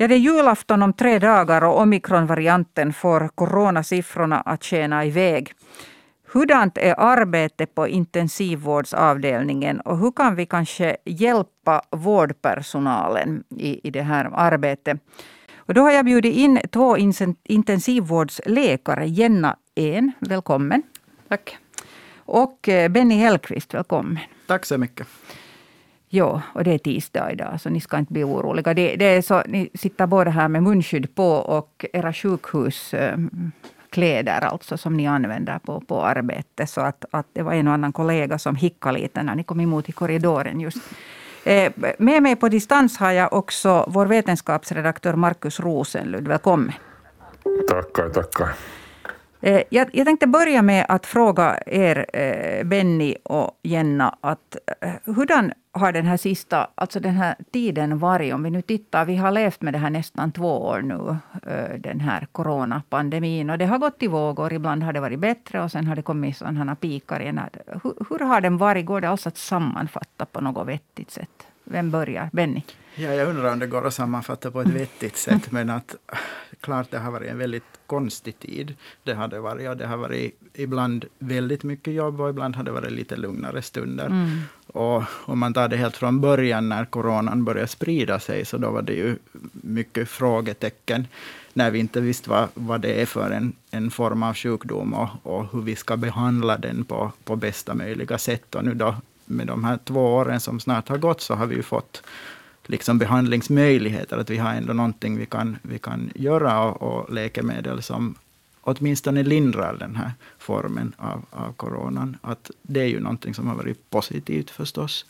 Ja, det är julafton om tre dagar och omikronvarianten får coronasiffrorna att tjäna iväg. Hurdant är arbetet på intensivvårdsavdelningen och hur kan vi kanske hjälpa vårdpersonalen i, i det här arbetet? Och då har jag bjudit in två intensivvårdsläkare. Jenna En, välkommen. Tack. Och eh, Benny Hellqvist, välkommen. Tack så mycket. Ja, och det är tisdag idag, så ni ska inte bli oroliga. Det, det är så, ni sitter båda här med munskydd på och era sjukhuskläder alltså, som ni använder på, på arbetet. Så att, att det var en och annan kollega som hickade lite när ni kom emot i korridoren just. Eh, med mig på distans har jag också vår vetenskapsredaktör Markus Rosenlund. Välkommen. Tackar, tackar. Eh, jag, jag, tänkte börja med att fråga er, eh, Benny och Jenna, att eh, hurdan har den här sista, alltså den här tiden varit? Om vi nu tittar, vi har levt med det här nästan två år nu, den här coronapandemin. Och det har gått i vågor. Ibland har det varit bättre och sen har det kommit sådana pikar igen. Hur, hur har den varit? Går det alls att sammanfatta på något vettigt sätt? Vem börjar? Benny? Ja, jag undrar om det går att sammanfatta på ett vettigt sätt. Men att klart det har varit en väldigt konstig tid. Det har det varit. Och det har varit ibland väldigt mycket jobb och ibland har det varit lite lugnare stunder. Mm. Och om man tar det helt från början när coronan började sprida sig, så då var det ju mycket frågetecken när vi inte visste vad, vad det är för en, en form av sjukdom och, och hur vi ska behandla den på, på bästa möjliga sätt. Och nu då med de här två åren som snart har gått, så har vi ju fått liksom behandlingsmöjligheter. Att vi har ändå någonting vi kan, vi kan göra och, och läkemedel som åtminstone lindrar den här formen av, av coronan. Att det är ju någonting som har varit positivt förstås.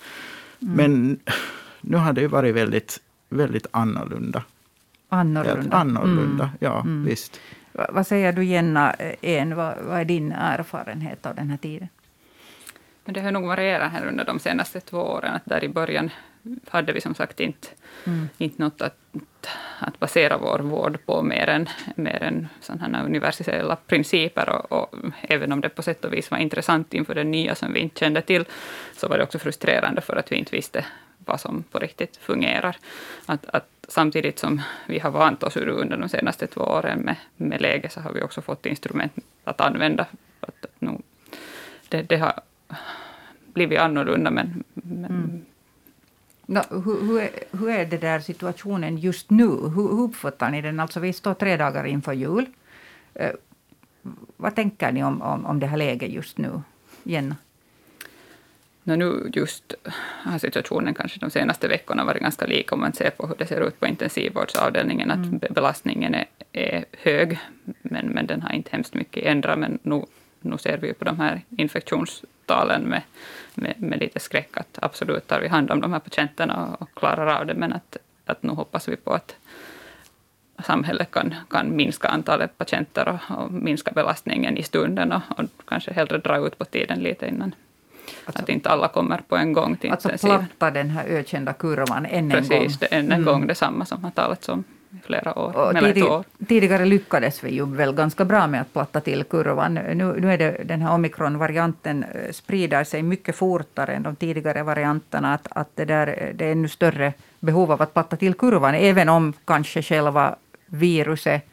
Mm. Men nu har det ju varit väldigt, väldigt annorlunda. Annorlunda? annorlunda, mm. ja mm. visst. Vad säger du Jenna En, vad, vad är din erfarenhet av den här tiden? Men det har nog varierat här under de senaste två åren. Att där i början hade vi som sagt inte, mm. inte något att, att basera vår vård på mer än, mer än sådana universella principer. Och, och, även om det på sätt och vis var intressant inför det nya som vi inte kände till, så var det också frustrerande för att vi inte visste vad som på riktigt fungerar. Att, att samtidigt som vi har vant oss under de senaste två åren med, med läge, så har vi också fått instrument att använda. Att, att nu, det, det har blivit annorlunda, men, men mm. No, hur, hur, är, hur är det där situationen just nu? Hur, hur uppfattar ni den? Alltså vi står tre dagar inför jul. Eh, vad tänker ni om, om, om det här läget just nu? Jenna? No, nu just har situationen kanske de senaste veckorna varit ganska lik om man ser på hur det ser ut på intensivvårdsavdelningen. Att mm. belastningen är, är, hög, men, men den har inte hemskt mycket ändrat. Men nu, nu ser vi på de här infektionstalen med med, med lite skräck att absolut tar vi hand om de här patienterna och, och klarar av det, men att, att nu hoppas vi på att samhället kan, kan minska antalet patienter och, och minska belastningen i stunden och, och, kanske hellre dra ut på tiden lite innan. Alltså, att inte alla kommer på en gång till Alltså platta den här ökända kurvan än Precis, en gång. Precis, än en mm. gång detsamma som har talats om flera år. Och tidig, år. Tidigare lyckades vi ju väl ganska bra med att platta till kurvan. Nu, nu är det den här omikronvarianten eh, sprider sig mycket fortare än de tidigare varianterna. Att, att det, där, det är ännu större behov av att platta till kurvan, även om kanske själva viruset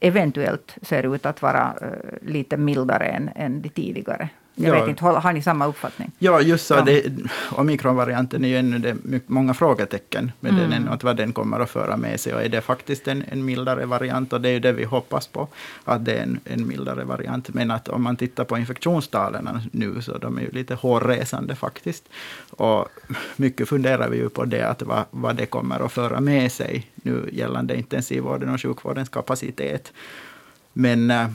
eventuellt ser ut att vara uh, lite mildare än, än de tidigare. Jag ja. vet inte, har ni samma uppfattning? Ja, just så. Ja. Det, omikronvarianten är ju ännu det, många frågetecken med mm. den, att vad den kommer att föra med sig. Och är det faktiskt en, en mildare variant? Och det är ju det vi hoppas på, att det är en, en mildare variant. Men att om man tittar på infektionstalen nu, så de är ju lite hårresande faktiskt. Och mycket funderar vi ju på det, att vad, vad det kommer att föra med sig nu gällande intensivvården och sjukvårdens kapacitet. Men äh,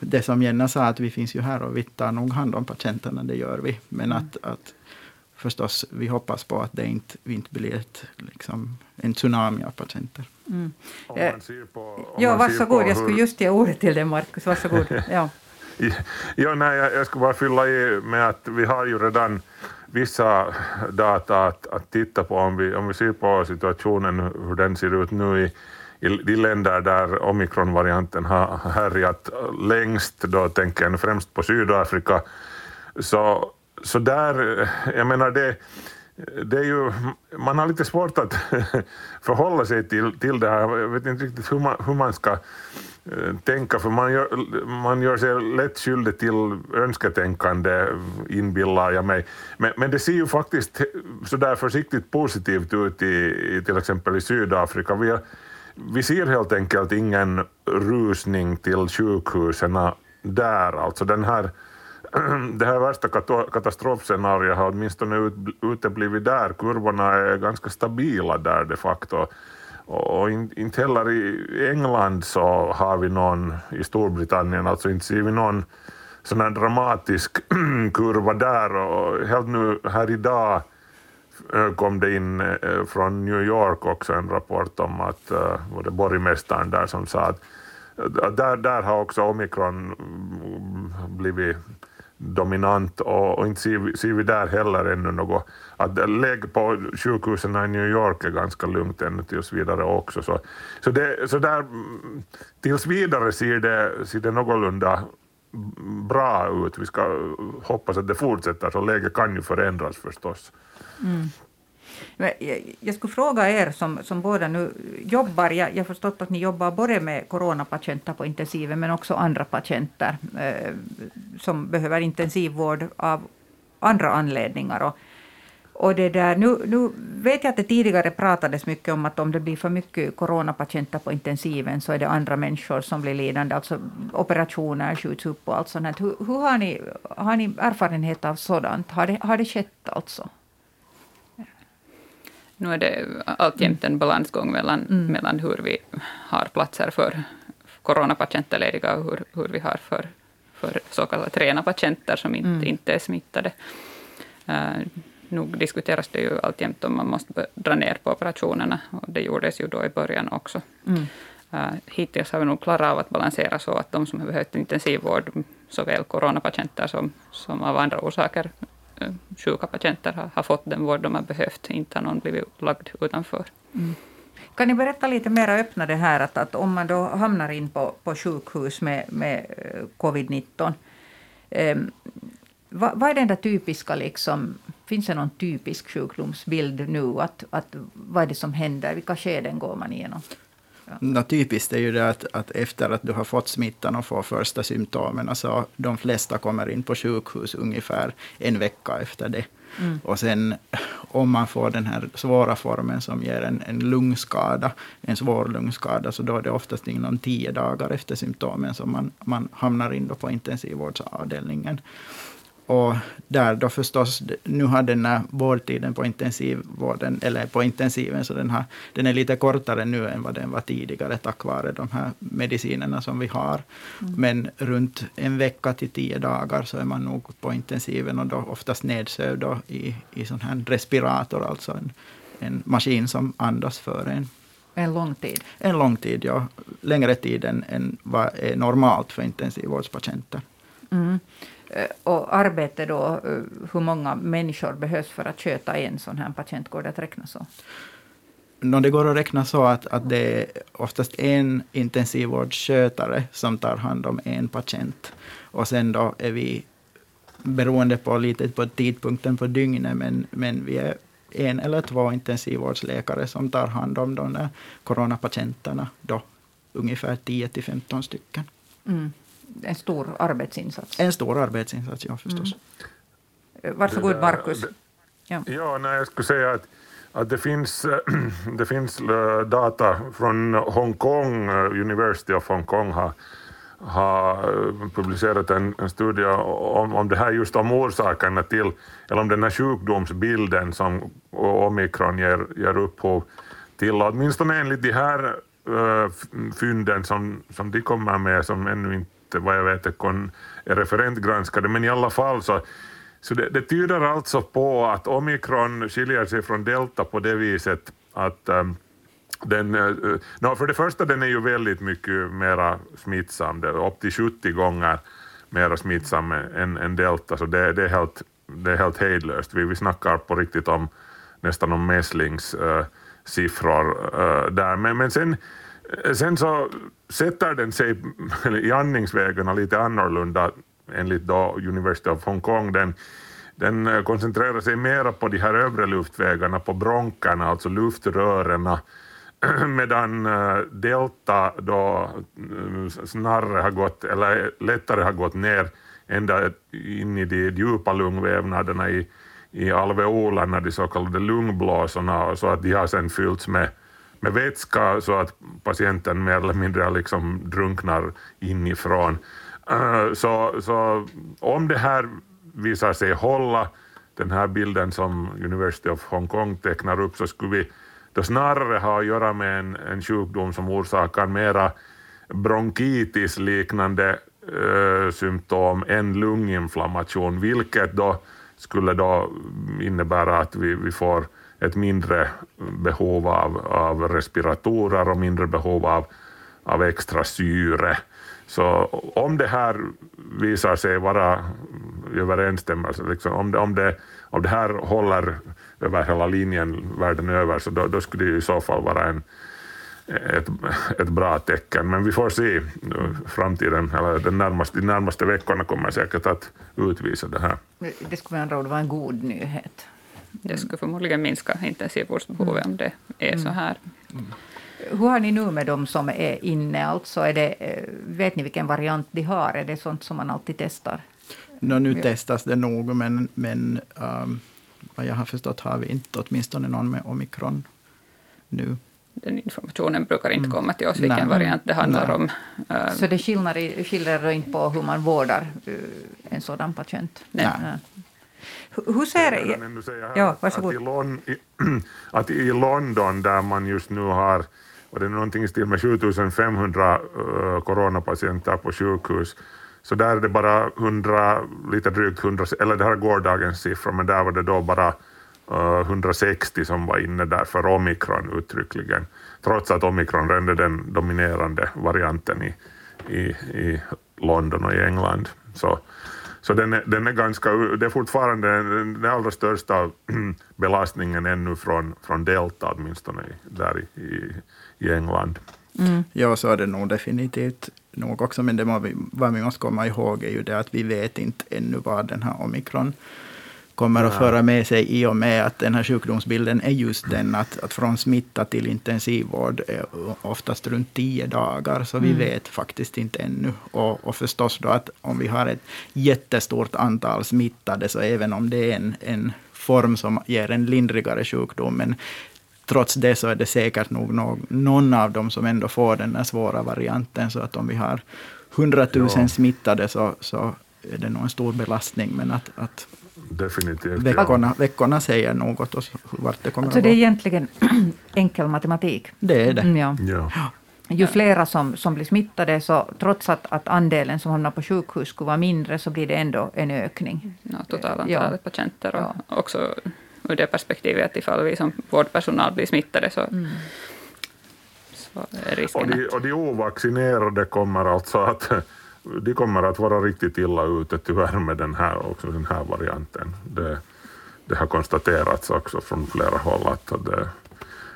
det som Jenna sa, att vi finns ju här och vi tar nog hand om patienterna, det gör vi. Men att, att förstås, vi hoppas på att det inte, inte blir ett, liksom, en tsunami av patienter. Mm. Eh, ja, varsågod, jag skulle just ge ordet till dig, Markus. Varsågod. ja. ja, nej, jag, jag skulle bara fylla i med att vi har ju redan vissa data att, att titta på om vi, om vi ser på situationen, hur den ser ut nu i i de länder där omikronvarianten har härjat längst, då tänker jag främst på Sydafrika, så, så där, jag menar det, det är ju, man har lite svårt att förhålla sig till, till det här. Jag vet inte riktigt hur man, hur man ska eh, tänka, för man gör, man gör sig lätt skyldig till önsketänkande, inbillar jag mig. Men, men det ser ju faktiskt sådär försiktigt positivt ut i, i till exempel i Sydafrika. Vi, har, vi ser helt enkelt ingen rusning till sjukhusen där. Alltså den här det här värsta katastrofscenariot har åtminstone uteblivit där. Kurvorna är ganska stabila där de facto. Och inte heller i England så har vi någon, i Storbritannien, alltså inte ser vi någon sån här dramatisk kurva där. Och helt nu här idag Eh, kom det in eh, från New York också en rapport om att, eh, var det borgmästaren där som sa att där, där har också omikron mm, blivit dominant och, och inte ser vi, ser vi där heller ännu något. Att lägg på sjukhusen i New York är ganska lugnt ännu tills vidare också. Så, så, det, så där, mm, tills vidare ser det, ser det någorlunda bra ut. Vi ska hoppas att det fortsätter, så läget kan ju förändras förstås. Mm. Jag skulle fråga er som, som båda nu jobbar, jag har förstått att ni jobbar både med coronapatienter på intensiven men också andra patienter eh, som behöver intensivvård av andra anledningar. Och, och det där, nu, nu vet jag att det tidigare pratades mycket om att om det blir för mycket coronapatienter på intensiven så är det andra människor som blir lidande, alltså operationer skjuts upp och allt sånt. Hur, hur har, ni, har ni erfarenhet av sådant? Har det, har det skett alltså? Nu är det alltjämt en balansgång mellan, mm. mellan hur vi har platser för coronapatienter lediga och hur, hur vi har för, för så kallade rena patienter som inte, mm. inte är smittade. Uh, nog diskuteras det ju alltjämt om man måste dra ner på operationerna och det gjordes ju då i början också. Mm. Uh, hittills har vi nog klarat av att balansera så att de som har behövt intensivvård, såväl coronapatienter som, som av andra orsaker Eh, sjuka patienter har, har, fått den vård de har behövt, inte har någon blivit lagd utanför. Mm. Kan ni berätta lite mer, öppna det här att, att om man då hamnar in på, på sjukhus med, med covid-19, eh, ehm, vad, vad, är den där typiska, liksom, finns det någon typisk sjukdomsbild nu? Att, att, vad är det som händer? Vilka skeden går man igenom? Ja. typiskt är ju det att, att, efter att du har fått smittan och får första symptomen, så de flesta kommer in på sjukhus ungefär en vecka efter det. Mm. Och sen om man får den här svåra formen som ger en, en lungskada, en svår lungskada, så då är det oftast inom tio dagar efter symptomen som man, man hamnar in på intensivvårdsavdelningen. Och där då förstås, nu har den här vårdtiden på intensivvården, eller på intensiven, så den, har, den är lite kortare nu än vad den var tidigare, tack vare de här medicinerna som vi har. Mm. Men runt en vecka till tio dagar så är man nog på intensiven och då oftast nedsövd i, i sån här respirator, alltså en, en maskin som andas för en. En lång tid? En lång tid, ja. Längre tid än, än vad är normalt för intensivvårdspatienter. Mm. Eh, och arbete då, eh, hur många människor behövs för att sköta en sån här patient? Går det att räkna så? No, det går att räkna så att, att det är oftast en intensivvårdsskötare som tar hand om en patient. Och sen då är vi, beroende på lite på tidpunkten på dygnet, men, men vi är en eller två intensivvårdsläkare som tar hand om de där coronapatienterna, då ungefär 10 till 15 stycken. Mm en stor arbetsinsats. En stor arbetsinsats, ja förstås. Mm. Varsågod Markus. Ja, ja nej, jag skulle säga att, att det finns, det finns eh, data från Hongkong, eh, University of Hongkong har, har eh, publicerat en, en studie om, om det här just om orsakerna till, eller om den här sjukdomsbilden som omikron ger, ger upphov till. Åtminstone enligt de här uh, fynden som, som de kommer med, som ännu inte vad jag vet är referentgranskade, men i alla fall så så det, det tyder alltså på att omikron skiljer sig från delta på det viset att um, den, eh, eh, uh, no, för det första den är ju väldigt mycket mera smittsam, upp till 70 gånger mera smittsam än, än delta, så det, det, är helt, det är helt hejdlöst. Vi, vi snackar på riktigt om nästan om mässlingssiffror eh, uh, uh, där. Men, men sen Eh, sen så sätter den sig i andningsvägarna lite annorlunda enligt då University of Hong Kong. Den, den eh, koncentrerar sig mera på de här övre luftvägarna, på bronkerna, alltså luftrören, medan eh, delta då snarare har gått, eller lättare har gått ner ända in i de djupa lungvävnaderna i, i alveolerna, de så kallade lungblåsorna, så att de har sen fyllts med, med vätska så att patienten mer eller mindre liksom drunknar inifrån. Eh, så, så om det här visar sig hålla, den här bilden som University of Hong Kong tecknar upp, så skulle vi då snarare ha att göra med en, en sjukdom som orsakar mera bronkitis-liknande äh, eh, symptom än lunginflammation, vilket då skulle då innebära att vi, vi får ett mindre behov av, av respiratorer och mindre behov av, av extra syre. Så om det här visar sig vara i överensstämmelse, liksom, om, det, om, det, om det här håller över hela linjen världen över, så då, då skulle det i så fall vara en, ett, ett bra tecken. Men vi får se. Framtiden, eller den närmaste, de närmaste veckorna kommer säkert att utvisa det här. Det skulle med andra ord vara en god nyhet. Det skulle förmodligen minska intensivvårdsbehovet om det är så här. Mm. Hur har ni nu med de som är inne? Alltså är det, eh, vet ni vilken variant de har? Är det sånt som man alltid testar? No, nu testas det nog, men, men um, vad jag har förstått har vi inte åtminstone någon med omikron nu. Den informationen brukar inte mm. komma till oss, vilken Nej. variant det handlar Nej. om. Så det skiljer, skiljer inte på hur man vårdar uh, en sådan patient? Nej. Nej. Hur ser det... Ja, varsågod. Att i, Lon, i, att i London, där man just nu har och det är någonting i stil med 7500 uh, coronapatienter på sjukhus, så där är det bara 100, lite drygt 100, eller det här är gårdagens siffror, men där var det då bara uh, 160 som var inne där för omikron uttryckligen, trots att omikron är den dominerande varianten i, i, i London och i England. Så, så den är, den är ganska, det är fortfarande den allra största belastningen ännu från, från delta, åtminstone där i, i, i England. Mm. Ja, så är det nog definitivt nog också, men det vad vi, vad vi måste komma ihåg är ju det att vi vet inte ännu vad den här omikron kommer att föra med sig i och med att den här sjukdomsbilden är just den att, att från smitta till intensivvård är oftast runt tio dagar, så vi mm. vet faktiskt inte ännu. Och, och förstås då att om vi har ett jättestort antal smittade, så även om det är en, en form som ger en lindrigare sjukdom, men trots det så är det säkert nog någon av dem som ändå får den här svåra varianten. Så att om vi har 100 000 ja. smittade så, så är det nog en stor belastning. Men att, att Definitivt. Veckorna, veckorna säger något oss vart det kommer alltså att. Det är egentligen enkel matematik. Det är det. Mm, ja. ja. Ju flera som, som blir smittade, så trots att, att andelen som hamnar på sjukhus skulle vara mindre, så blir det ändå en ökning. Ja, totalantalet ja. patienter och ja. också ur det perspektivet att ifall vi som vårdpersonal blir smittade så, mm. så är risken och de, och de ovaccinerade kommer alltså att de kommer att vara riktigt illa ute tyvärr med den här, också den här varianten. Det, det har konstaterats också från flera håll att det,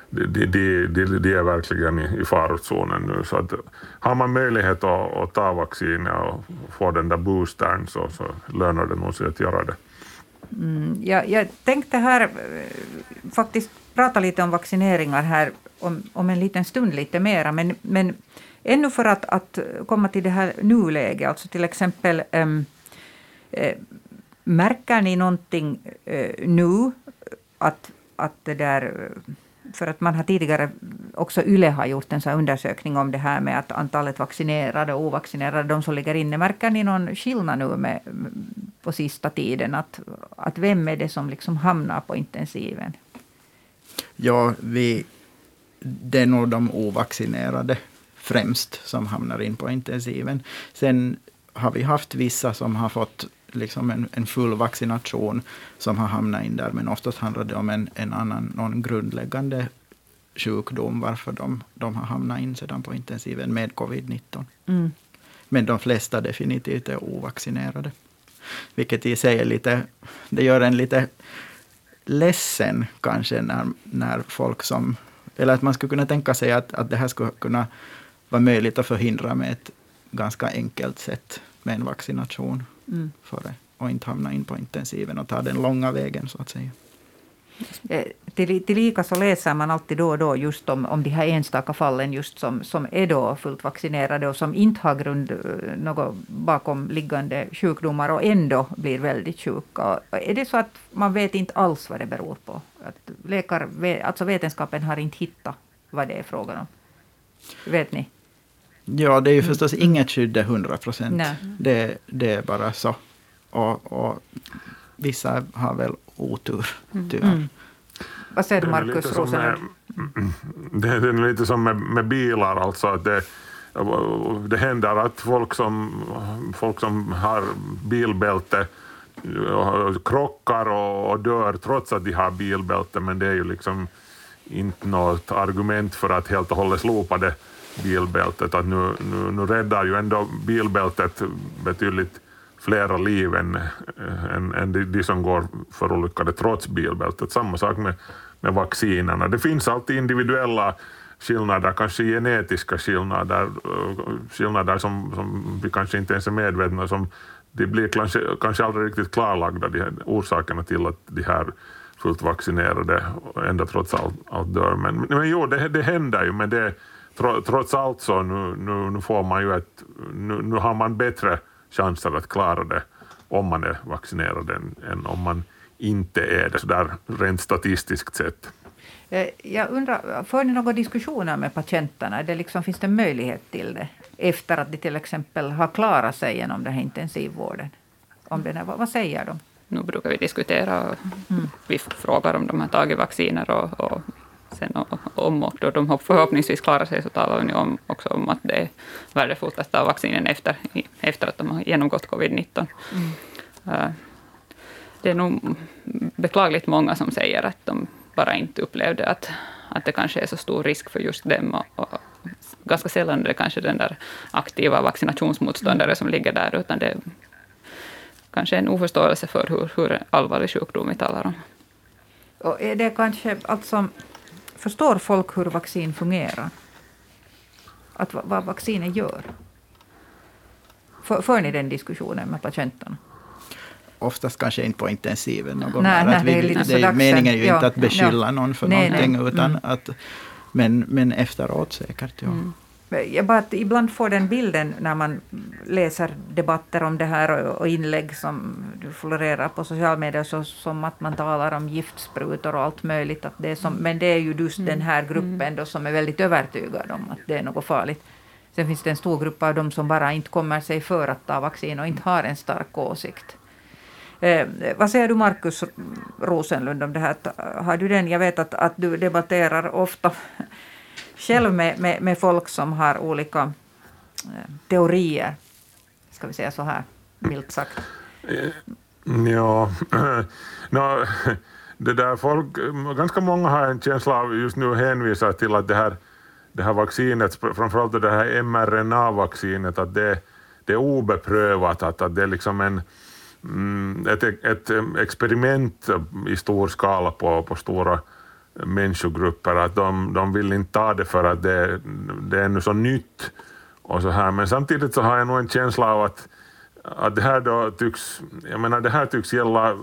de, de, de, de är verkligen i, i farozonen nu. Så att, har man möjlighet att, att ta vaccinet och få den där boostern så, så lönar det nog sig att göra det. Mm, jag, jag tänkte här eh, faktiskt prata lite om vaccineringar här om, om en liten stund lite mera, men, men ännu för att, att komma till det här nuläget, alltså till exempel äm, äh, märker ni någonting äh, nu att, att det där för att man har tidigare, också YLE har gjort en sån undersökning om det här med att antalet vaccinerade och ovaccinerade, de som ligger inne. Märker ni någon skillnad nu med, på sista tiden? Att, att vem är det som liksom hamnar på intensiven? Ja, vi, det är nog de ovaccinerade främst som hamnar in på intensiven. Sen har vi haft vissa som har fått liksom en, en full vaccination som har hamnat in där, men oftast handlar det om en, en annan, någon grundläggande sjukdom, varför de, de har hamnat in sedan på intensiven med covid-19. Mm. Men de flesta definitivt är ovaccinerade. Vilket i sig är lite, det gör en lite ledsen kanske när, när folk som, eller att man skulle kunna tänka sig att, att det här skulle kunna vara möjligt att förhindra med ett ganska enkelt sätt med en vaccination mm. före och inte hamna in på intensiven och ta den långa vägen så att säga. Eh, till, tillika så läser man alltid då och då just om, om de här enstaka fallen just som, som är då fullt vaccinerade och som inte har grund, eh, något bakomliggande sjukdomar och ändå blir väldigt sjuka. Är det så att man vet inte alls vad det beror på? Att läkar, alltså vetenskapen har inte hittat vad det är frågan om? Vet ni? Ja, det är ju mm. förstås inget skydd 100 procent. Det, det är bara så. Och, och vissa har väl otur, mm. tyvärr. Mm. Vad säger du, Markus Rosenlund? Det är lite som med, med bilar, alltså. Att det, det händer att folk som, folk som har bilbälte krockar och, och dör trots att de har bilbälte, men det är ju liksom inte något argument för att helt och hållet slopa det bilbältet. Att nu, nu, nu räddar ju ändå bilbältet betydligt flera liv än, än, än de, de, som går förolyckade trots bilbältet. Samma sak med, med vaccinerna. Det finns alltid individuella skillnader, kanske genetiska skillnader, skillnader som, som vi kanske inte ens är medvetna om. De blir kanske, kanske aldrig riktigt klarlagda, de här orsakerna till att de här fullt vaccinerade ändå trots allt, allt dör. Men, men jo, det, det händer ju, men det, trots allt så nu, nu, nu får man ju ett, nu, nu har man bättre chanser att klara det om man är vaccinerad än, än om man inte är det, så där rent statistiskt sett. Eh, jag undrar, för ni några diskussioner med patienterna? Det liksom, finns det möjlighet till det efter att de till exempel har klarat sig genom den här intensivvården? Om den är, vad säger de? Nu brukar vi diskutera och mm. vi frågar om de har tagit vacciner och, och sen om och då de förhoppningsvis klarar sig så talar vi om, också om att det är värdefullt att ta vaccinen efter, efter att de har genomgått covid-19. Mm. Uh, det är nog beklagligt många som säger att de bara inte upplevde att, att det kanske är så stor risk för just dem. Och, och ganska sällan är det kanske den där aktiva vaccinationsmotståndare som ligger där, utan det är kanske en oförståelse för hur, hur allvarlig sjukdom vi talar om. Och är det kanske alltså Förstår folk hur vaccin fungerar? Att vad vaccinet gör? För, för ni den diskussionen med patienterna? Oftast kanske inte på intensiven. Någon nej, nej, vi, det är, det är meningen ju ja, inte att beskylla ja. någon för nej, någonting, nej. utan mm. att, men, men efteråt säkert. Ja. Mm. Jag bara att ibland får den bilden när man läser debatter om det här och, och inlägg som florerar på sociala medier så, som att man talar om giftsprutor och allt möjligt. Att det är som, men det är ju just den här mm. gruppen då som är väldigt övertygad om att det är något farligt. Sen finns det en stor grupp av dem som bara inte kommer sig för att ta vaccin och inte har en stark åsikt. Eh, vad säger du Markus Rosenlund om det här? Har du den? Jag vet att, att du debatterar ofta själv med, med, med folk som har olika eh, teorier, ska vi säga så här, milt sagt. Eh, ja, no, det där folk, ganska många har en känsla av just nu hänvisar till att det här, det här vaccinet, framförallt det här mRNA-vaccinet, att det, det är obeprövat, att, att det är liksom en, mm, ett, ett experiment i stor skala på, på stora människogrupper att de, de vill inte ta det för att det, det är ännu så nytt och så här. Men samtidigt så har jag nog en känsla av att, att det här då tycks, jag menar det här tycks gälla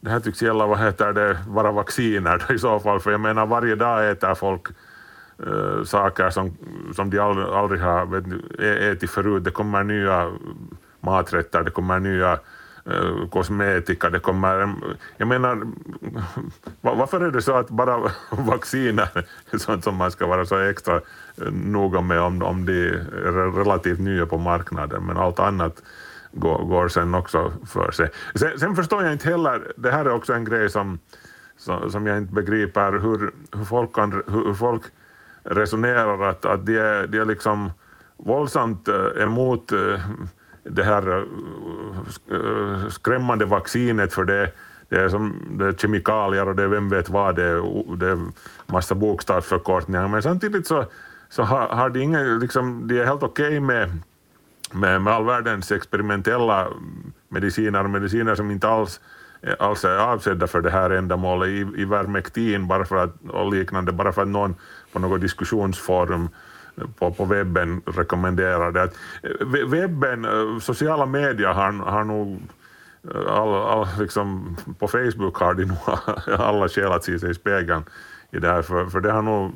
det här tycks gälla, vad heter det, bara vacciner i så fall, för jag menar varje dag äter folk äh, saker som, som de aldrig, aldrig har vet, ätit förut. Det kommer nya maträtter, det kommer nya eh, kosmetika, det kommer... Jag menar, varför är det så att bara vacciner är sånt som man ska vara så extra eh, noga med om, om de är relativt nya på marknaden, men allt annat går, går sen också för sig. Sen, sen, förstår jag inte heller, det här är också en grej som, som, jag inte begriper, hur, hur, folk, kan, hur folk resonerar, att, att de, är, de är liksom våldsamt eh, emot eh, det här eh, skrämmande vaccinet för det, det är som det är kemikalier och det är vem vet vad, det är, det är massa bokstavsförkortningar, men samtidigt så, så har, har de ingen, liksom, de är helt okej okay med, med, med all världens experimentella mediciner, mediciner som inte alls alls är avsedda för det här ändamålet, i, i Vermectin bara för att, och liknande, bara för att någon på något diskussionsforum på, på webben rekommenderar det. Att eh, webben, eh, sociala medier har, har nog eh, all, all, liksom, på Facebook har de nog alla skäl att se sig i spegeln i det här, för, för det har nog,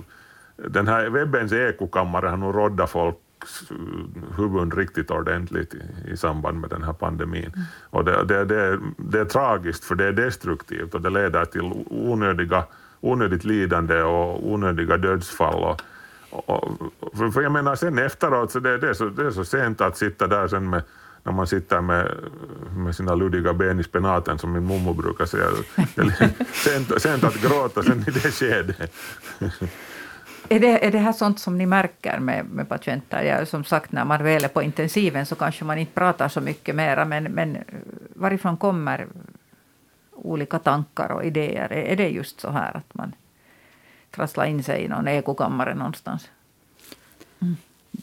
den här webbens ekokammare har nog råddat folk huvuden riktigt ordentligt i, i samband med den här pandemin. Mm. Och det, det, det, det är tragiskt, för det är destruktivt och det leder till onödiga, onödigt lidande och onödiga dödsfall. Och, och, för, för jag menar sen efteråt, så det, det, är så, det är så sent att sitta där sen med när man sitter med, med sina luddiga ben i spenaten, som min mormor brukar säga. sent, sent att gråta sen i det skedet. Är det, är det här sånt som ni märker med, med patienter? Ja, som sagt, när man väl är på intensiven så kanske man inte pratar så mycket mera, men, men varifrån kommer olika tankar och idéer? Är det just så här att man trasslar in sig i någon ekokammare någonstans? Mm.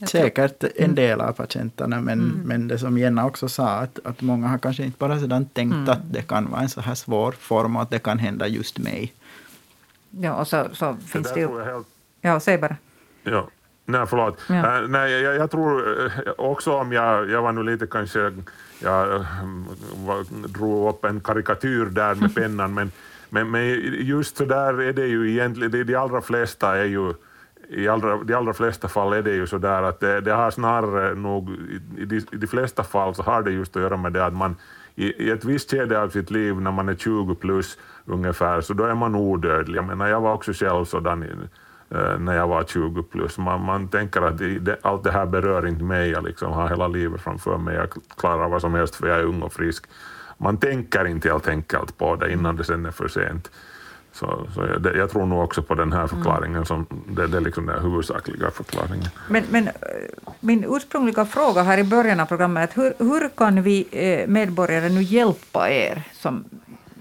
Säkert en mm. del av patienterna, men, mm. men det som Jenna också sa, att, att många har kanske inte bara sedan tänkt mm. att det kan vara en så här svår form och att det kan hända just mig. Ja, och så, så finns det ju... Ja, säg bara. Ja. Nej, förlåt. Ja. Uh, nej, jag, jag, tror uh, också om jag, jag var nu lite kanske, jag uh, drog upp en karikatyr där med pennan, men, men, men just så där är det ju egentligen, de, de allra flesta är ju i allra, de allra flesta fall är det ju så där att det, det har snarare nog, i de, i de flesta fall så har det just att göra med det att man i, i ett visst skede av sitt liv när man är 20 plus ungefär, så då är man odödlig. Jag menar, jag var också själv sådan eh, när jag var 20 plus. Man, man tänker att det, allt det här berör inte mig, jag liksom har hela livet framför mig, jag klarar vad som helst för jag är ung och frisk. Man tänker inte helt enkelt på det innan det sen är för sent. Så, så jag, jag, tror nog också på den här förklaringen, mm. som, det, det är liksom den huvudsakliga förklaringen. Men, men eh, min ursprungliga fråga här i början av programmet, hur, hur kan vi eh, medborgare nu hjälpa er som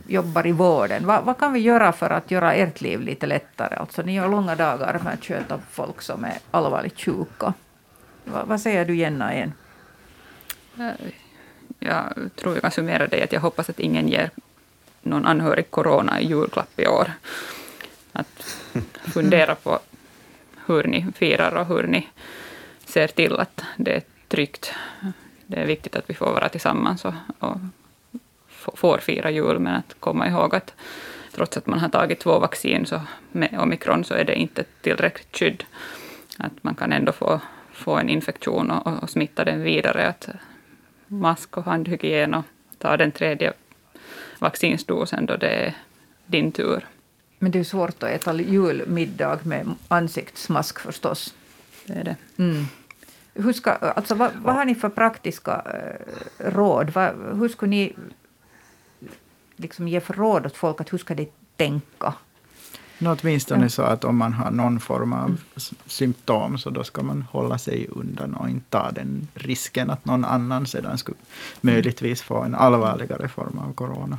jobbar i vården? Va, vad kan vi göra för att göra ert liv lite lättare? Alltså, ni har långa dagar med att sköta folk som är allvarligt sjuka. Va, vad säger du, Jenna, igen? Eh, jag tror jag kan summera det att jag hoppas att ingen ger någon anhörig corona i julklapp i år. Att fundera på hur ni firar och hur ni ser till att det är tryggt. Det är viktigt att vi får vara tillsammans och, och får fira jul, men att komma ihåg att trots att man har tagit två vaccin så med omikron så är det inte tillräckligt skydd. Att man kan ändå få, få en infektion och, och smitta den vidare. Att mask och handhygien och ta den tredje vaccinsdosen då det är din tur. Men det är svårt att äta julmiddag med ansiktsmask förstås. Det är det. Mm. Hur ska, alltså, vad, vad har ni för praktiska eh, råd? Vad, hur skulle ni liksom ge för råd åt folk att hur ska de tänka? No, åtminstone ja. så att om man har någon form av mm. symptom så då ska man hålla sig undan och inte ta den risken att någon annan sedan skulle möjligtvis få en allvarligare form av corona.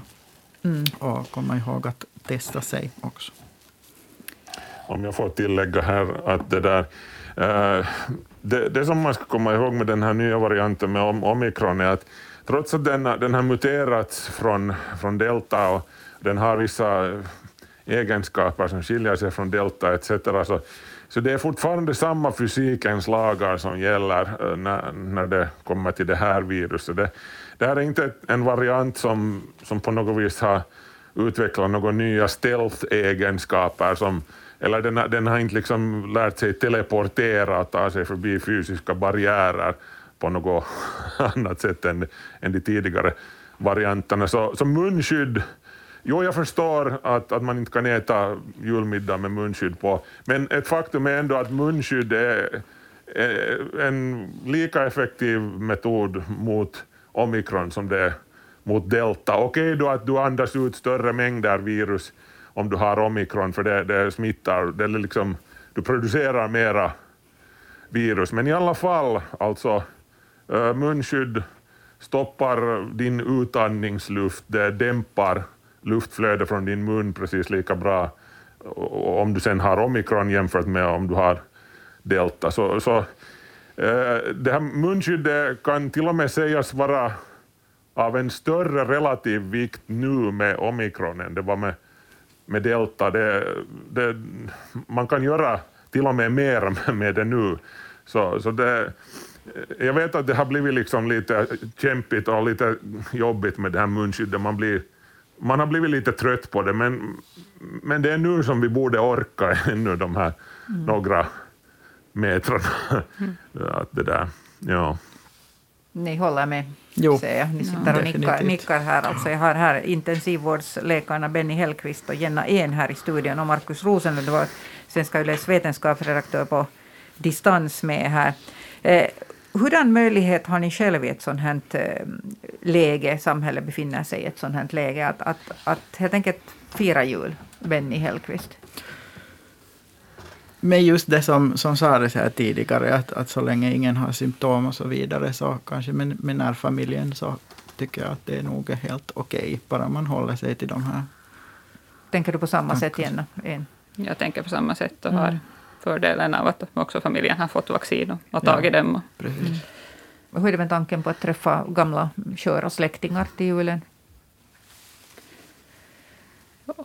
Mm. Och komma ihåg att testa sig också. Om jag får tillägga här att det där uh, det, det, som man ska komma ihåg med den här nya varianten med omikron är att trots att den, den har muterats från, från delta och den har vissa egenskaper som skiljer sig från delta etc. Så, så det är fortfarande samma fysikens lagar som gäller eh, när, när det kommer till det här viruset. Det, det här är inte en variant som, som på något vis har utvecklat några nya stealth-egenskaper som eller den, den har inte liksom lärt sig teleportera och ta sig förbi fysiska barriärer på något annat sätt än, än de tidigare varianterna. Så, så munskydd Jo, jag förstår att, att man inte kan äta julmiddag med munskydd på, men ett faktum är ändå att munskydd är en lika effektiv metod mot omikron som det är mot delta. Okej då att du andas ut större mängder virus om du har omikron, för det, det smittar, det liksom, du producerar mera virus, men i alla fall, alltså Eh, munskydd stoppar din utandningsluft, det dämpar luftflödet från din mun precis lika bra eh, om du sen har omikron jämfört med om du har delta. Så, så eh, det här munskyddet kan till och med sägas vara av en större relativ vikt nu med omikron än det var med, med delta. Det, det, man kan göra till och med mer med det nu. Så, så det, jag vet att det har blivit liksom lite kämpigt och lite jobbigt med det här munskyddet. Man, blir, man har blivit lite trött på det, men, men det är nu som vi borde orka ännu de här mm. några metrarna. Mm. att det där, ja. Ni håller med, jo. säger jag. Ni sitter och nickar, nickar, här. Alltså jag har här intensivvårdsläkarna Benny Hellqvist och Jenna En här i studion och Markus Rosenlund, var Svenska Yles vetenskapsredaktör på distans med här. Hurdan möjlighet har ni själv i ett sådant här eh, läge, samhället befinner sig i ett sådant här läge, att, att, att helt enkelt fira jul, Benny Hellqvist? Men just det som, som sades här tidigare, att, att så länge ingen har symptom och så vidare, så kanske med, med närfamiljen så tycker jag att det är nog helt okej, okay, bara man håller sig till de här Tänker du på samma tankar. sätt igen? Jag tänker på samma sätt och mm. Fördelen av att också familjen har fått vaccin och, tagit ja, dem. Precis. Mm. Hur är det med tanken på att träffa gamla sköra släktingar till julen?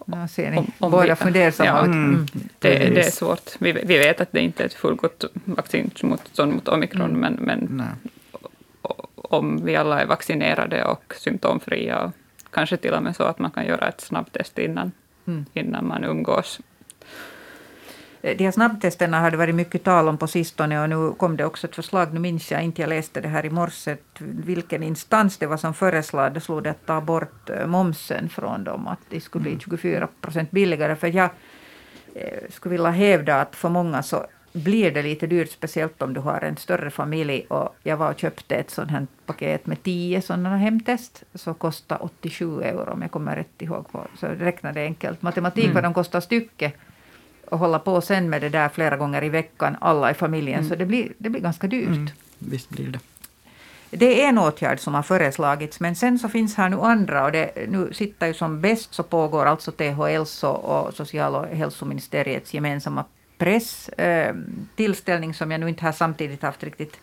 Ja, ser ni, om, om båda fundersamma ja, ut. Mm. Det, det, är svårt. Vi, vi, vet att det inte är ett fullgott vaccin mot, mot omikron, mm. men, men om vi alla är vaccinerade och symptomfria, och kanske till och med så att man kan göra ett snabbtest innan, mm. innan man umgås, de här snabbtesterna har det varit mycket tal om på sistone och nu kom det också ett förslag, nu minns jag inte, jag läste det här i morse, vilken instans det var som föreslog det att ta bort eh, momsen från dem, att det skulle bli 24 mm. procent billigare. För jag eh, skulle vilja hävda att för många så blir det lite dyrt, speciellt om du har en större familj. Och jag var och köpte ett sånt här paket med tio sådana hemtest, så kostade 87 euro om jag kommer rätt ihåg. På, så räknade enkelt. Matematik mm. vad de kostar stycket och hålla på sen med det där flera gånger i veckan, alla i familjen, mm. så det blir, det blir ganska dyrt. Mm. Visst blir det. Det är en åtgärd som har föreslagits, men sen så finns här nu andra och det, nu sitter ju som bäst så pågår alltså THLs och, social och hälsoministeriets gemensamma presstillställning eh, som jag nu inte har samtidigt haft riktigt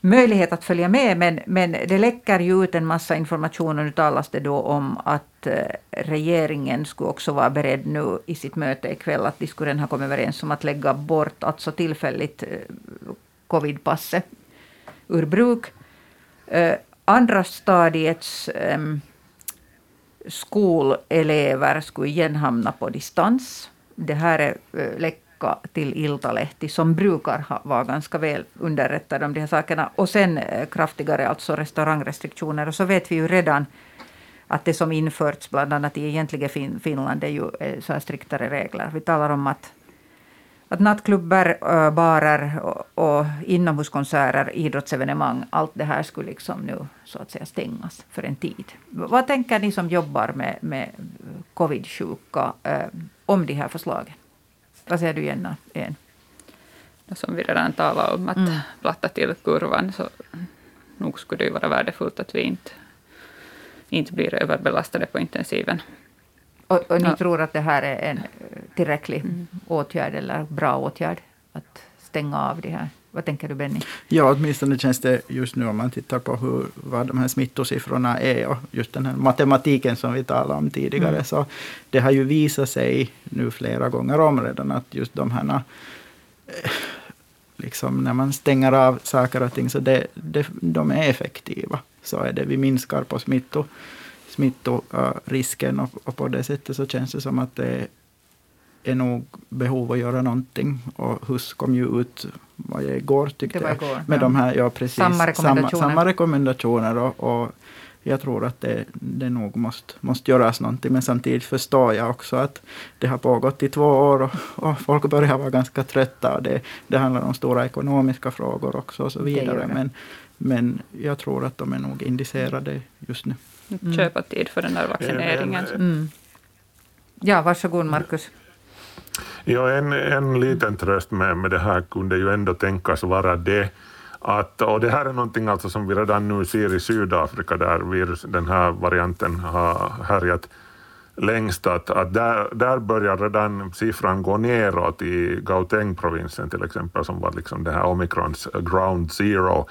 möjlighet att följa med, men, men det läcker ju ut en massa information och nu talas det då om att eh, regeringen skulle också vara beredd nu i sitt möte ikväll att de skulle ha kommit överens om att lägga bort, alltså tillfälligt, eh, covidpasset ur bruk. Eh, andra stadiets ehm, skolelever skulle igen hamna på distans. Det här är vecka till Iltalehti som brukar ha, vara ganska väl underrättade om de här sakerna. Och sen eh, kraftigare alltså restaurangrestriktioner. Och så vet vi ju redan att det som införts bland annat i egentligen fin Finland är ju eh, så här striktare regler. Vi talar om att, att nattklubbar, eh, barer och, och inomhuskonserter, idrottsevenemang, allt det här skulle liksom nu så att säga stängas för en tid. Vad tänker ni som jobbar med, med covid-sjuka eh, om de här förslagen? Vad säger du Jenna? En? Som vi redan talade om, att mm. platta till kurvan, så nog skulle det vara värdefullt att vi inte, inte blir överbelastade på intensiven. Och, och ni ja. tror att det här är en tillräcklig mm. åtgärd eller bra åtgärd att stänga av det här? Vad tänker du Benny? Ja, åtminstone känns det just nu om man tittar på hur, vad de här smittosiffrorna är och just den här matematiken som vi talade om tidigare. Mm. Så det har ju visat sig nu flera gånger om redan att just de här eh, liksom när man stänger av saker och ting, så det, det, de är effektiva. Så är det. Vi minskar på smitto, smittorisken och, och på det sättet så känns det som att det är nog behov att göra någonting. Och HUS kom ju ut var jag igår tyckte jag. Igår, med ja. de här, ja, precis, samma rekommendationer. Samma, samma rekommendationer och, och, jag tror att det, det nog måste, måste göras någonting. Men samtidigt förstår jag också att det har pågått i två år och, och folk börjar vara ganska trötta. Det, det handlar om stora ekonomiska frågor också och så vidare. Men, men jag tror att de är nog indicerade just nu. Mm. Köpa tid för den där vaccineringen. Mm. Ja, varsågod Markus. Ja, en, en liten tröst med, med det här kunde ju ändå tänkas vara det att, och det här är någonting alltså som vi redan nu ser i Sydafrika där virus, den här varianten har härjat längst, att, att där, där börjar redan siffran gå neråt i Gauteng-provinsen till exempel, som var liksom det här omikrons ground zero.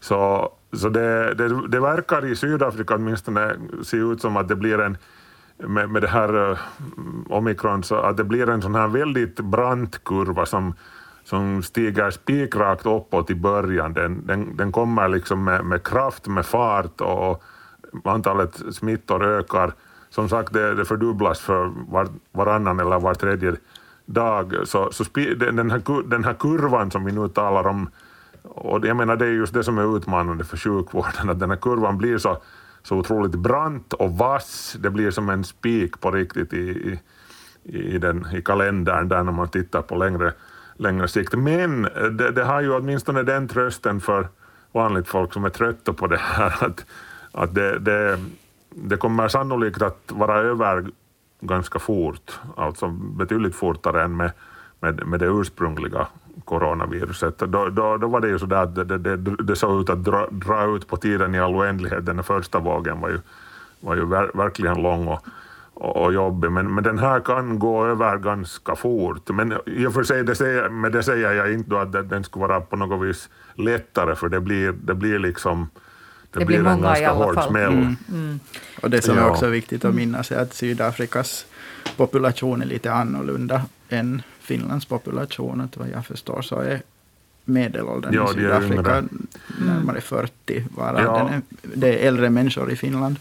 Så, så det, det, det verkar i Sydafrika åtminstone se ut som att det blir en med, med det här uh, omikron, så att det blir en sån här väldigt brant kurva som som stiger spikrakt uppåt i början. Den, den, den kommer liksom med, med kraft, med fart och antalet smittor ökar. Som sagt, det, det fördubblas för var, varannan eller var tredje dag. Så, så den, här, den här kurvan som vi nu talar om, och jag menar det är just det som är utmanande för sjukvården, att den här kurvan blir så, så otroligt brant och vass, det blir som en spik på riktigt i, i, i, den, i kalendern där när man tittar på längre, längre sikt. Men det, det har ju åtminstone den trösten för vanligt folk som är trötta på det här, att, att det, det, det kommer sannolikt att vara över ganska fort, alltså betydligt fortare än med, med, med det ursprungliga coronaviruset. Då, då, då var det ju så där att det, det, det såg ut att dra, dra, ut på tiden i all oändlighet. Den första vågen var ju, var ju ver, verkligen lång och, och, och jobbig, men, men den här kan gå över ganska fort. Men i och för sig, det säger, med det säger jag inte att den skulle vara på något vis lättare, för det blir, det blir liksom det, det blir, blir en ganska hård smäll. Mm. Mm. Och det som ja. är också viktigt att minnas är att Sydafrikas population är lite annorlunda än Finlands population. Att vad jag förstår så är medelåldern ja, i Sydafrika närmare 40, varav ja. är, det är äldre människor i Finland.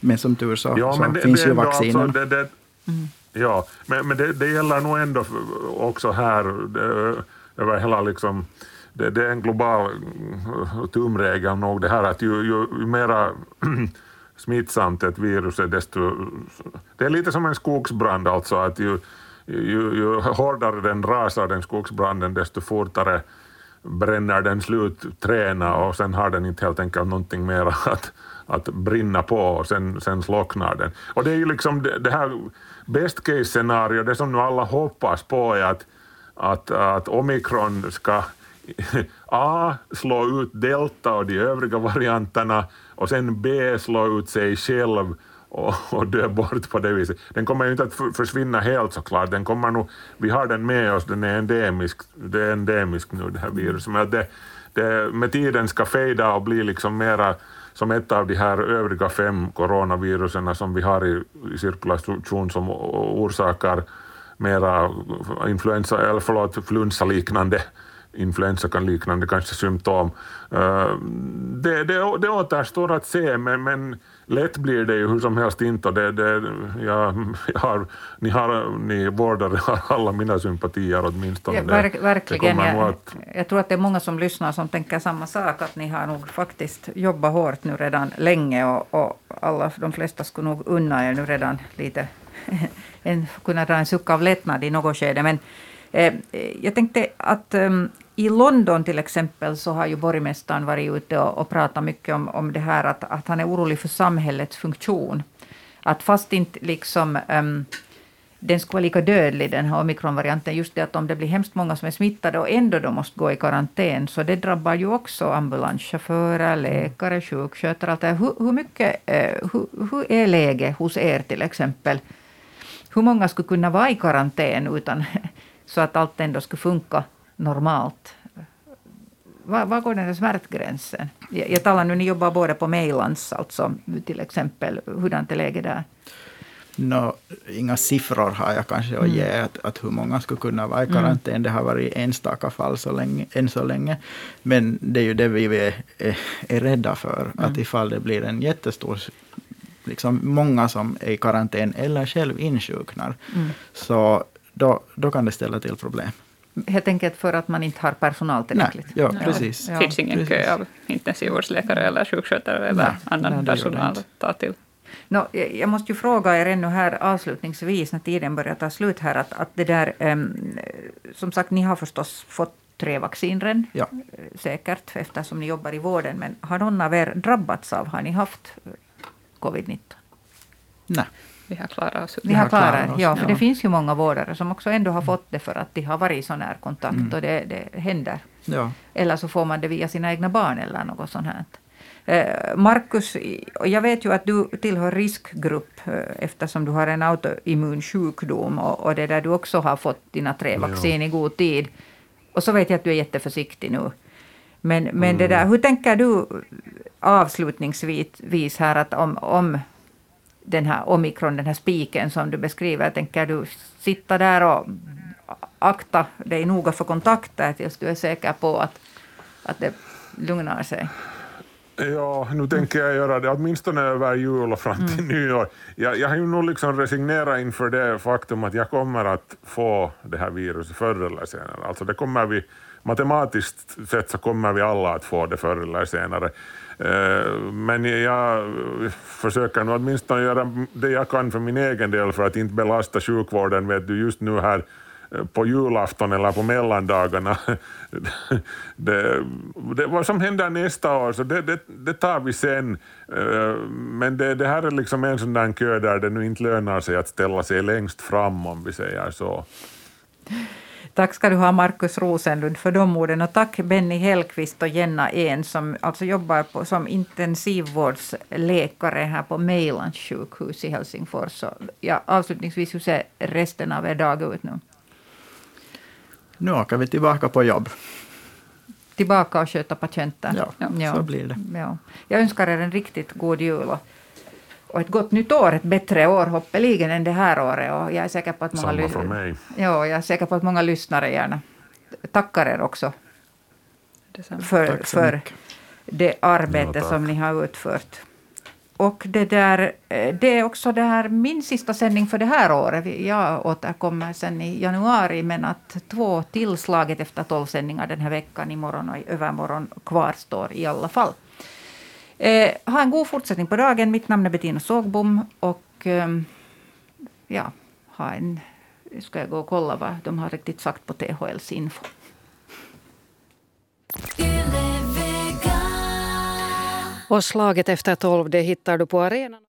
Men som tur så, ja, så det, finns det ju vaccinen. Alltså, det, mm. Ja, men, men det, det gäller nog ändå också här över hela liksom det, det, är en global tumregel nog det här att ju, ju, ju mera smittsamt ett virus är desto... Det är lite som en skogsbrand alltså att ju, ju, ju hårdare den rasar den skogsbranden desto fortare bränner den slut träna och sen har den inte helt enkelt någonting mer att, att brinna på och sen, sen slocknar den. Och det är ju liksom det, det här best case scenario, det som nu alla hoppas på är att, att, att omikron ska A. slå ut delta och de övriga varianterna och sen B. slå ut sig själv och, och dö bort på det viset. Den kommer ju inte att försvinna helt såklart, den kommer nog, vi har den med oss, den är endemisk, det är endemisk nu det här viruset, men det, det med tiden ska fejda och bli liksom mera som ett av de här övriga fem coronavirusen som vi har i, i cirkulation som orsakar mera influensa, eller förlåt, flunsa-liknande influensa kan liknande kanske symptom. Uh, det, det, det återstår att se, men, men lätt blir det ju hur som helst inte. Det, det, ja, har, ni, har, ni vårdare har alla mina sympatier åtminstone. Ja, verk, verkligen. Jag, att... jag tror att det är många som lyssnar som tänker samma sak, att ni har nog faktiskt jobbat hårt nu redan länge och, och alla, de flesta skulle nog unna er nu redan lite en, kunna dra en suck av lättnad i något skede. Men eh, Eh, jag tänkte att ehm, i London till exempel så har ju borgmästaren varit ute och, och pratat mycket om, om det här att, att han är orolig för samhällets funktion. Att fast inte liksom um, den skulle vara lika dödlig, den här omikronvarianten, just det att om det blir hemskt många som är smittade och ändå de måste gå i karantän, så det drabbar ju också ambulanschaufförer, läkare, sjukskötare. Allt det. Hur, hur, mycket, eh, uh, hur, hur är läget hos er till exempel? Hur många skulle kunna vara i karantän utan så att allt ändå skulle funka normalt? Var, var går den där smärtgränsen? Jag, jag talar nu, ni jobbar både på Mejlands, alltså till exempel. Hurdant är läget där? No, inga siffror har jag kanske att ge, mm. att, att hur många skulle kunna vara i mm. karantän. Mm. Det har varit enstaka fall så länge, än så länge. Men det är ju det vi är, är, är rädda för, mm. att ifall det blir en jättestor liksom många som är i karantän eller själv insjuknar, mm. så då, då kan det ställa till problem. Helt enkelt för att man inte har personal tillräckligt. Nej, ja, precis. Det finns ingen precis. kö av intensivvårdsläkare eller sjukskötare eller nej, annan nej, personal att ta till. No, jag måste ju fråga er ännu här avslutningsvis, när tiden börjar ta slut här, att, att det där, um, som sagt, ni har förstås fått tre vaccinren, ja. säkert, eftersom ni jobbar i vården, men har någon av er drabbats av, har ni haft covid-19? Nej. Vi har klarat oss. Vi har klarat oss, ja, för ja. det finns ju många vårdare som också ändå har fått det för att de har varit i sån här kontakt mm. och det, det händer. Ja. Eller så får man det via sina egna barn eller något sånt här. Eh, Markus, jag vet ju att du tillhör riskgrupp eh, eftersom du har en autoimmun sjukdom och, och det där du också har fått dina tre vaccin i god tid. Och så vet jag att du är jätteförsiktig nu. Men, men mm. det där, hur tänker du avslutningsvis här att om, om den här omikron, den här spiken som du beskriver, tänker du sitta där och akta dig noga för kontakter tills du är säker på att, att det lugnar sig. Ja, nu tänker jag göra det åtminstone över jul och fram till mm. nyår. Jag, jag har ju nog liksom resignerat inför det faktum att jag kommer att få det här viruset förr eller senare. Alltså det kommer vi, matematiskt sett så kommer vi alla att få det förr eller senare. Eh, men jag försöker nog åtminstone göra det jag kan för min egen del för att inte belasta sjukvården vet du, just nu här eh, på julafton eller på mellandagarna. Det, det, vad som händer nästa år, så det, det, det tar vi sen. Eh, men det, det, här är liksom en sån där kö där det nu inte lönar sig att ställa sig längst fram, om vi säger så. Tack ska du ha, Markus Rosenlund, för de orden. Och tack Benny Hellqvist och Jenna En som alltså jobbar på, som intensivvårdsläkare här på Mejlans sjukhus i Helsingfors. Och, ja, avslutningsvis, hur ser resten av er dag ut nu? Nu åker vi tillbaka på jobb. Tillbaka och sköta patienter? Ja, ja. så blir det. Ja. Jag önskar er en riktigt god jul. Och, ett gott nytt år, ett bättre år hoppeligen än det här året. Och jag är säker på att många, Samma från mig. Ja, jag är säker på att många lyssnare gärna tackar er också för, för det arbete ja, som ni har utfört. Och det, där, eh, det är också det här min sista sändning för det här året. Jag återkommer sen i januari, men att två tillslaget efter tolv sändningar den här veckan, imorgon och i övermorgon, kvarstår i alla fall. Eh, ha en god fortsättning på dagen. Mitt namn är Bettina Sågbom. Och eh, ja, ha en... Ska jag gå och kolla vad de har riktigt sagt på THLs info. Och slaget efter tolv det hittar du på arenan.